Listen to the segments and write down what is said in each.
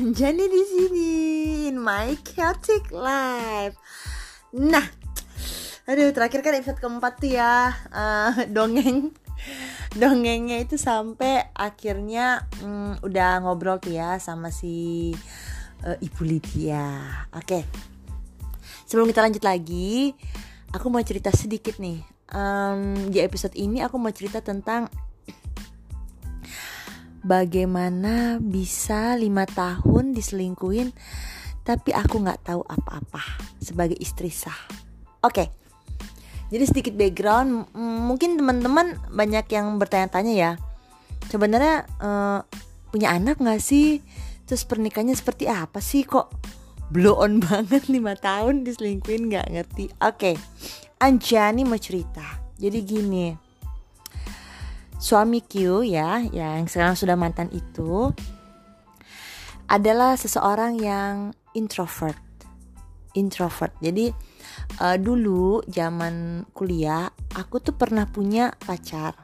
Anjani di sini in my chaotic life. Nah, aduh terakhir kan episode keempat tuh ya uh, dongeng dongengnya itu sampai akhirnya um, udah ngobrol tuh ya sama si uh, ibu Lydia. Oke, okay. sebelum kita lanjut lagi, aku mau cerita sedikit nih. Um, di episode ini aku mau cerita tentang bagaimana bisa lima tahun diselingkuhin tapi aku nggak tahu apa-apa sebagai istri sah. Oke, okay. jadi sedikit background, mungkin teman-teman banyak yang bertanya-tanya ya, sebenarnya uh, punya anak nggak sih? Terus pernikahannya seperti apa sih kok blow on banget lima tahun diselingkuhin nggak ngerti? Oke, okay. Anjani mau cerita. Jadi gini, suami Q ya, yang sekarang sudah mantan itu adalah seseorang yang introvert. Introvert. Jadi uh, dulu zaman kuliah aku tuh pernah punya pacar.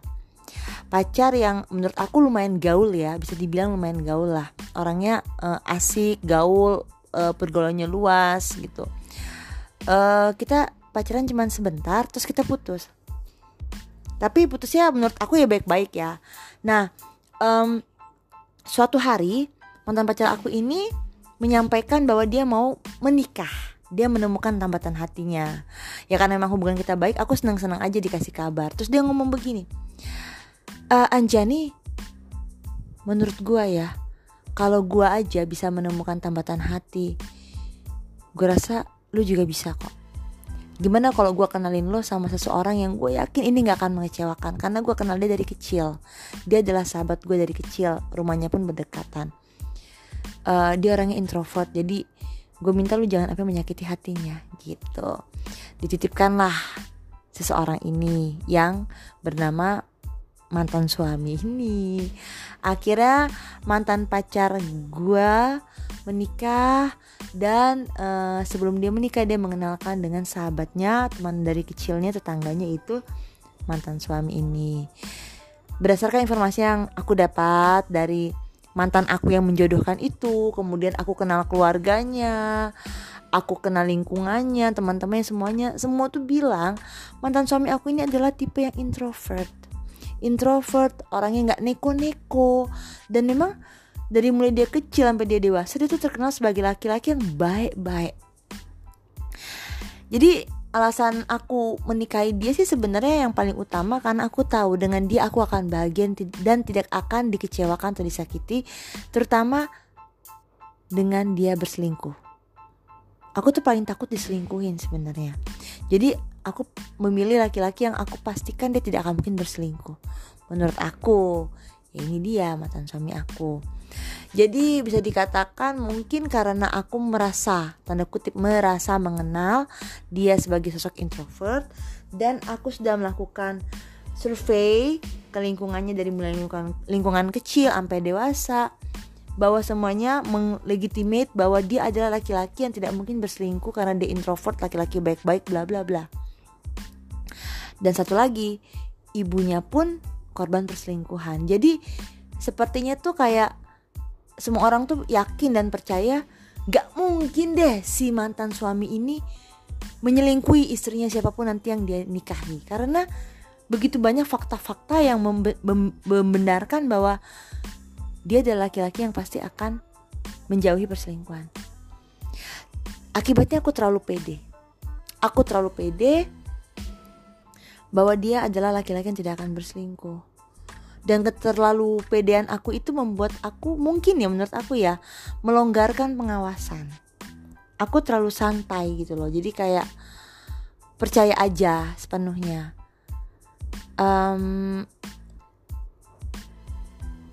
Pacar yang menurut aku lumayan gaul ya, bisa dibilang lumayan gaul lah. Orangnya uh, asik, gaul, uh, pergaulannya luas gitu. Uh, kita pacaran cuma sebentar, terus kita putus tapi putusnya menurut aku ya baik-baik ya. Nah um, suatu hari mantan pacar aku ini menyampaikan bahwa dia mau menikah. Dia menemukan tambatan hatinya. Ya karena memang hubungan kita baik aku senang-senang aja dikasih kabar. Terus dia ngomong begini e, Anjani menurut gua ya kalau gua aja bisa menemukan tambatan hati gua rasa lu juga bisa kok Gimana kalau gue kenalin lo sama seseorang yang gue yakin ini gak akan mengecewakan? Karena gue kenal dia dari kecil. Dia adalah sahabat gue dari kecil. Rumahnya pun berdekatan. Uh, Dia orangnya introvert. Jadi gue minta lu jangan apa menyakiti hatinya. Gitu. Dititipkanlah seseorang ini Yang bernama mantan suami ini. Akhirnya mantan pacar gue menikah dan uh, sebelum dia menikah dia mengenalkan dengan sahabatnya teman dari kecilnya tetangganya itu mantan suami ini. Berdasarkan informasi yang aku dapat dari mantan aku yang menjodohkan itu kemudian aku kenal keluarganya aku kenal lingkungannya teman-temannya semuanya semua tuh bilang mantan suami aku ini adalah tipe yang introvert. Introvert orangnya nggak neko-neko. Dan memang dari mulai dia kecil sampai dia dewasa dia tuh terkenal sebagai laki-laki yang baik-baik. Jadi alasan aku menikahi dia sih sebenarnya yang paling utama karena aku tahu dengan dia aku akan bahagia dan tidak akan dikecewakan atau disakiti terutama dengan dia berselingkuh. Aku tuh paling takut diselingkuhin sebenarnya. Jadi aku memilih laki-laki yang aku pastikan dia tidak akan mungkin berselingkuh. Menurut aku ya ini dia mantan suami aku jadi bisa dikatakan mungkin karena aku merasa tanda kutip merasa mengenal dia sebagai sosok introvert dan aku sudah melakukan survei ke lingkungannya dari mulai lingkungan, lingkungan kecil sampai dewasa bahwa semuanya melegitimate bahwa dia adalah laki-laki yang tidak mungkin berselingkuh karena dia introvert, laki-laki baik-baik bla bla bla. Dan satu lagi, ibunya pun korban perselingkuhan. Jadi sepertinya tuh kayak semua orang tuh yakin dan percaya gak mungkin deh si mantan suami ini menyelingkuhi istrinya siapa pun nanti yang dia nikahi karena begitu banyak fakta-fakta yang membenarkan bahwa dia adalah laki-laki yang pasti akan menjauhi perselingkuhan. Akibatnya aku terlalu pede. Aku terlalu pede bahwa dia adalah laki-laki yang tidak akan berselingkuh dan keterlalu pedean aku itu membuat aku mungkin ya menurut aku ya melonggarkan pengawasan. Aku terlalu santai gitu loh. Jadi kayak percaya aja sepenuhnya. Um,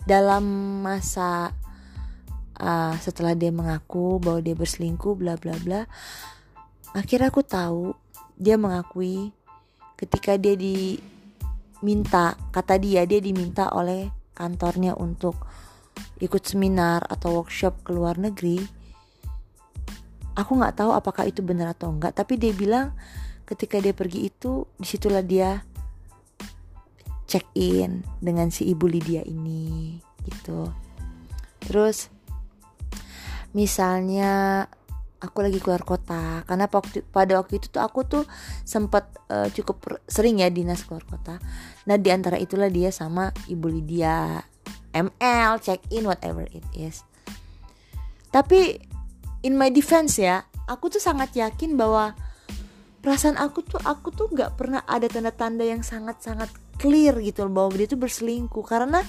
dalam masa uh, setelah dia mengaku bahwa dia berselingkuh bla bla bla akhirnya aku tahu dia mengakui ketika dia di minta kata dia dia diminta oleh kantornya untuk ikut seminar atau workshop ke luar negeri. Aku nggak tahu apakah itu benar atau enggak tapi dia bilang ketika dia pergi itu di situlah dia check in dengan si ibu Lydia ini gitu. Terus misalnya aku lagi keluar kota. Karena pada waktu itu tuh aku tuh sempat uh, cukup sering ya dinas keluar kota. Nah di antara itulah dia sama ibu Lydia. ML check in whatever it is. Tapi in my defense ya aku tuh sangat yakin bahwa perasaan aku tuh aku tuh nggak pernah ada tanda-tanda yang sangat-sangat clear gitu loh bahwa dia tuh berselingkuh. Karena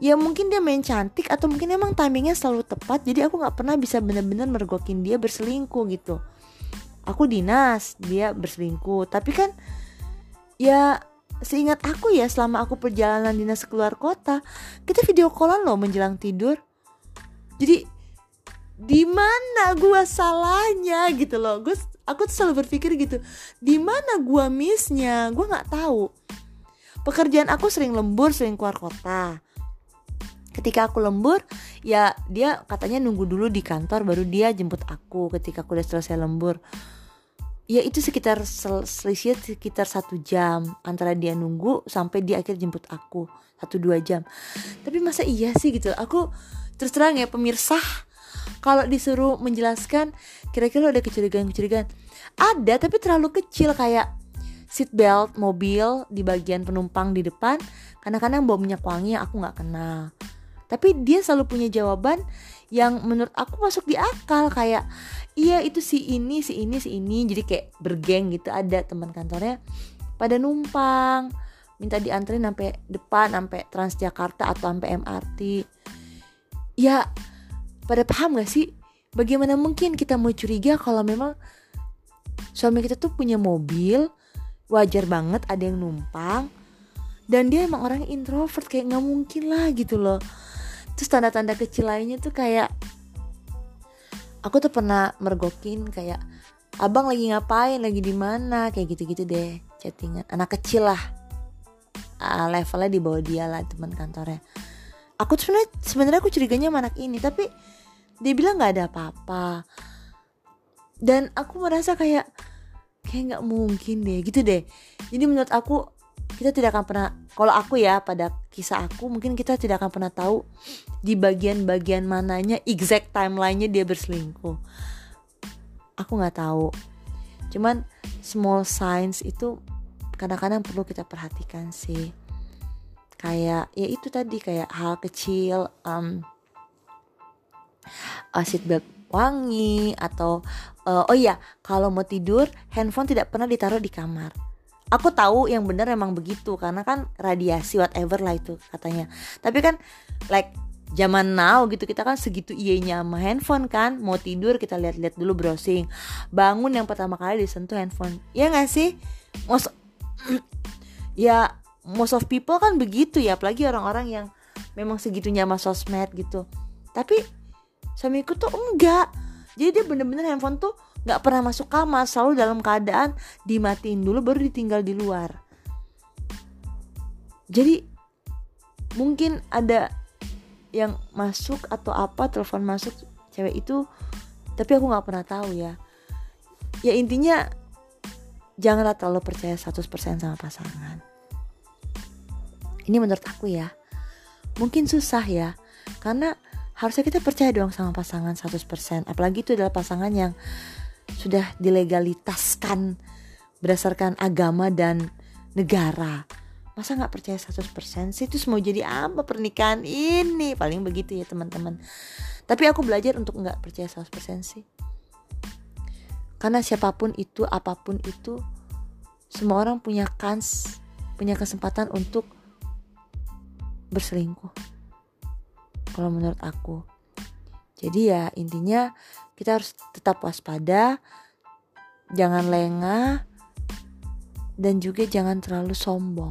ya mungkin dia main cantik atau mungkin emang timingnya selalu tepat jadi aku nggak pernah bisa bener-bener mergokin dia berselingkuh gitu. Aku dinas dia berselingkuh. Tapi kan ya seingat aku ya selama aku perjalanan dinas keluar kota kita video callan loh menjelang tidur. Jadi di mana gua salahnya gitu loh. Gue aku tuh selalu berpikir gitu di mana gua missnya? Gua nggak tahu. Pekerjaan aku sering lembur sering keluar kota ketika aku lembur ya dia katanya nunggu dulu di kantor baru dia jemput aku ketika aku udah selesai lembur. Ya itu sekitar selisih sekitar satu jam antara dia nunggu sampai dia akhir jemput aku. Satu dua jam. Tapi masa iya sih gitu? Aku terus terang ya pemirsa kalau disuruh menjelaskan kira-kira ada kecurigaan-kecurigaan. Ada tapi terlalu kecil kayak seat belt mobil di bagian penumpang di depan kadang-kadang bau minyak wangi aku nggak kenal tapi dia selalu punya jawaban yang menurut aku masuk di akal kayak iya itu si ini si ini si ini. Jadi kayak bergeng gitu ada teman kantornya pada numpang minta dianterin sampai depan sampai Transjakarta atau sampai MRT ya pada paham gak sih bagaimana mungkin kita mau curiga kalau memang suami kita tuh punya mobil wajar banget ada yang numpang dan dia emang orang introvert kayak nggak mungkin lah gitu loh terus tanda-tanda kecil lainnya tuh kayak aku tuh pernah mergokin kayak abang lagi ngapain? Lagi di mana? Kayak gitu-gitu deh chattingan anak kecil lah. Uh, levelnya di bawah dia lah teman kantornya. Aku tuh sebenarnya sebenarnya aku curiganya sama anak ini tapi dia bilang nggak ada apa-apa. Dan aku merasa kayak kayak nggak mungkin deh gitu deh. Jadi menurut aku kita tidak akan pernah kalau aku ya pada kisah aku mungkin kita tidak akan pernah tahu di bagian-bagian mananya exact timelinenya dia berselingkuh. Aku nggak tahu. Cuman small signs itu kadang-kadang perlu kita perhatikan sih. Kayak ya itu tadi kayak hal kecil um, asid belt wangi atau uh, oh iya kalau mau tidur handphone tidak pernah ditaruh di kamar aku tahu yang benar emang begitu karena kan radiasi whatever lah itu katanya. Tapi kan like zaman now gitu kita kan segitu iyanya sama handphone kan. Mau tidur kita lihat-lihat dulu browsing. Bangun yang pertama kali disentuh handphone. Ya nggak sih? Most ya most of people kan begitu ya. Apalagi orang-orang yang memang segitunya sama sosmed gitu. Tapi suamiku tuh enggak. Jadi dia bener-bener handphone tuh nggak pernah masuk kamar selalu dalam keadaan dimatiin dulu baru ditinggal di luar. Jadi mungkin ada yang masuk atau apa telepon masuk cewek itu tapi aku nggak pernah tahu ya. Ya intinya janganlah terlalu percaya 100% sama pasangan. Ini menurut aku ya. Mungkin susah ya karena harusnya kita percaya dong sama pasangan 100% apalagi itu adalah pasangan yang sudah dilegalitaskan berdasarkan agama dan negara. Masa nggak percaya 100% sih terus mau jadi apa pernikahan ini? Paling begitu ya teman-teman. Tapi aku belajar untuk nggak percaya 100% sih. Karena siapa pun itu apa pun itu semua orang punya kans punya kesempatan untuk berselingkuh. Kalau menurut aku. Jadi ya intinya kita harus tetap waspada jangan lengah dan juga jangan terlalu sombong.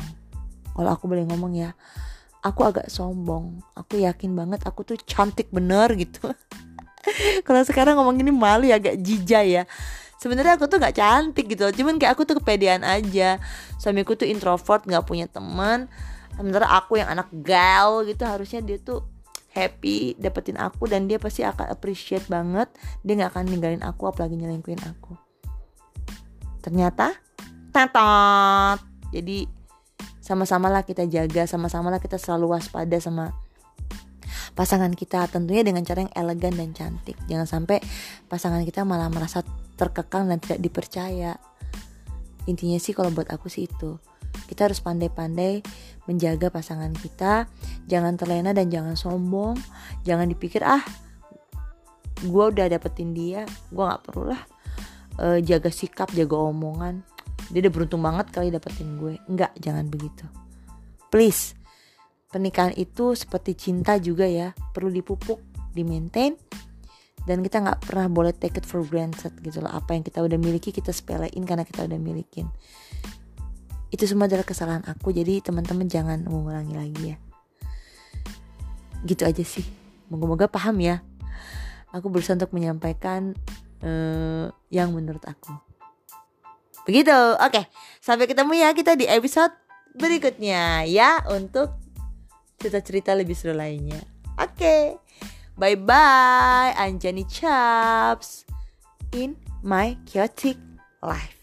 Kalau aku boleh ngomong ya aku agak sombong. Aku yakin banget aku tuh cantik bener gitu. Kalau sekarang ngomong ini malu ya agak jijai ya. Sebenarnya aku tuh nggak cantik gitu cuman kayak aku tuh kepedean aja. Suamiku tuh introvert nggak punya teman. Sementara aku yang anak gal gitu harusnya dia tuh happy dapetin aku dan dia pasti akan appreciate banget. Dia nggak akan ninggalin aku apalagi nyelingkuin aku. Ternyata tatot jadi sama-sama lah kita jaga sama-sama lah kita selalu waspada sama pasangan kita tentunya dengan cara yang elegan dan cantik. Jangan sampai pasangan kita malah merasa terkekang dan tidak dipercaya. Intinya sih kalau buat aku sih itu. Kita harus pandai-pandai menjaga pasangan kita jangan terlena dan jangan sombong. Jangan dipikir ah gue udah dapetin dia gue nggak perlu lah uh, jaga sikap jaga omongan. Dia udah beruntung banget kali dapetin gue. Enggak jangan begitu. Please pernikahan itu seperti cinta juga ya. Perlu dipupuk di maintain dan kita nggak pernah boleh take it for granted gitu loh. Apa yang kita udah miliki kita sepelein karena kita udah milikin. Itu semua adalah kesalahan aku jadi teman-teman jangan mengulangi lagi ya gitu aja sih moga-moga paham ya aku berusaha untuk menyampaikan uh, yang menurut aku begitu oke sampai ketemu ya kita di episode berikutnya ya untuk cerita-cerita lebih seru lainnya. Oke. Okay. Bye bye Anjani Chaps in my chaotic life.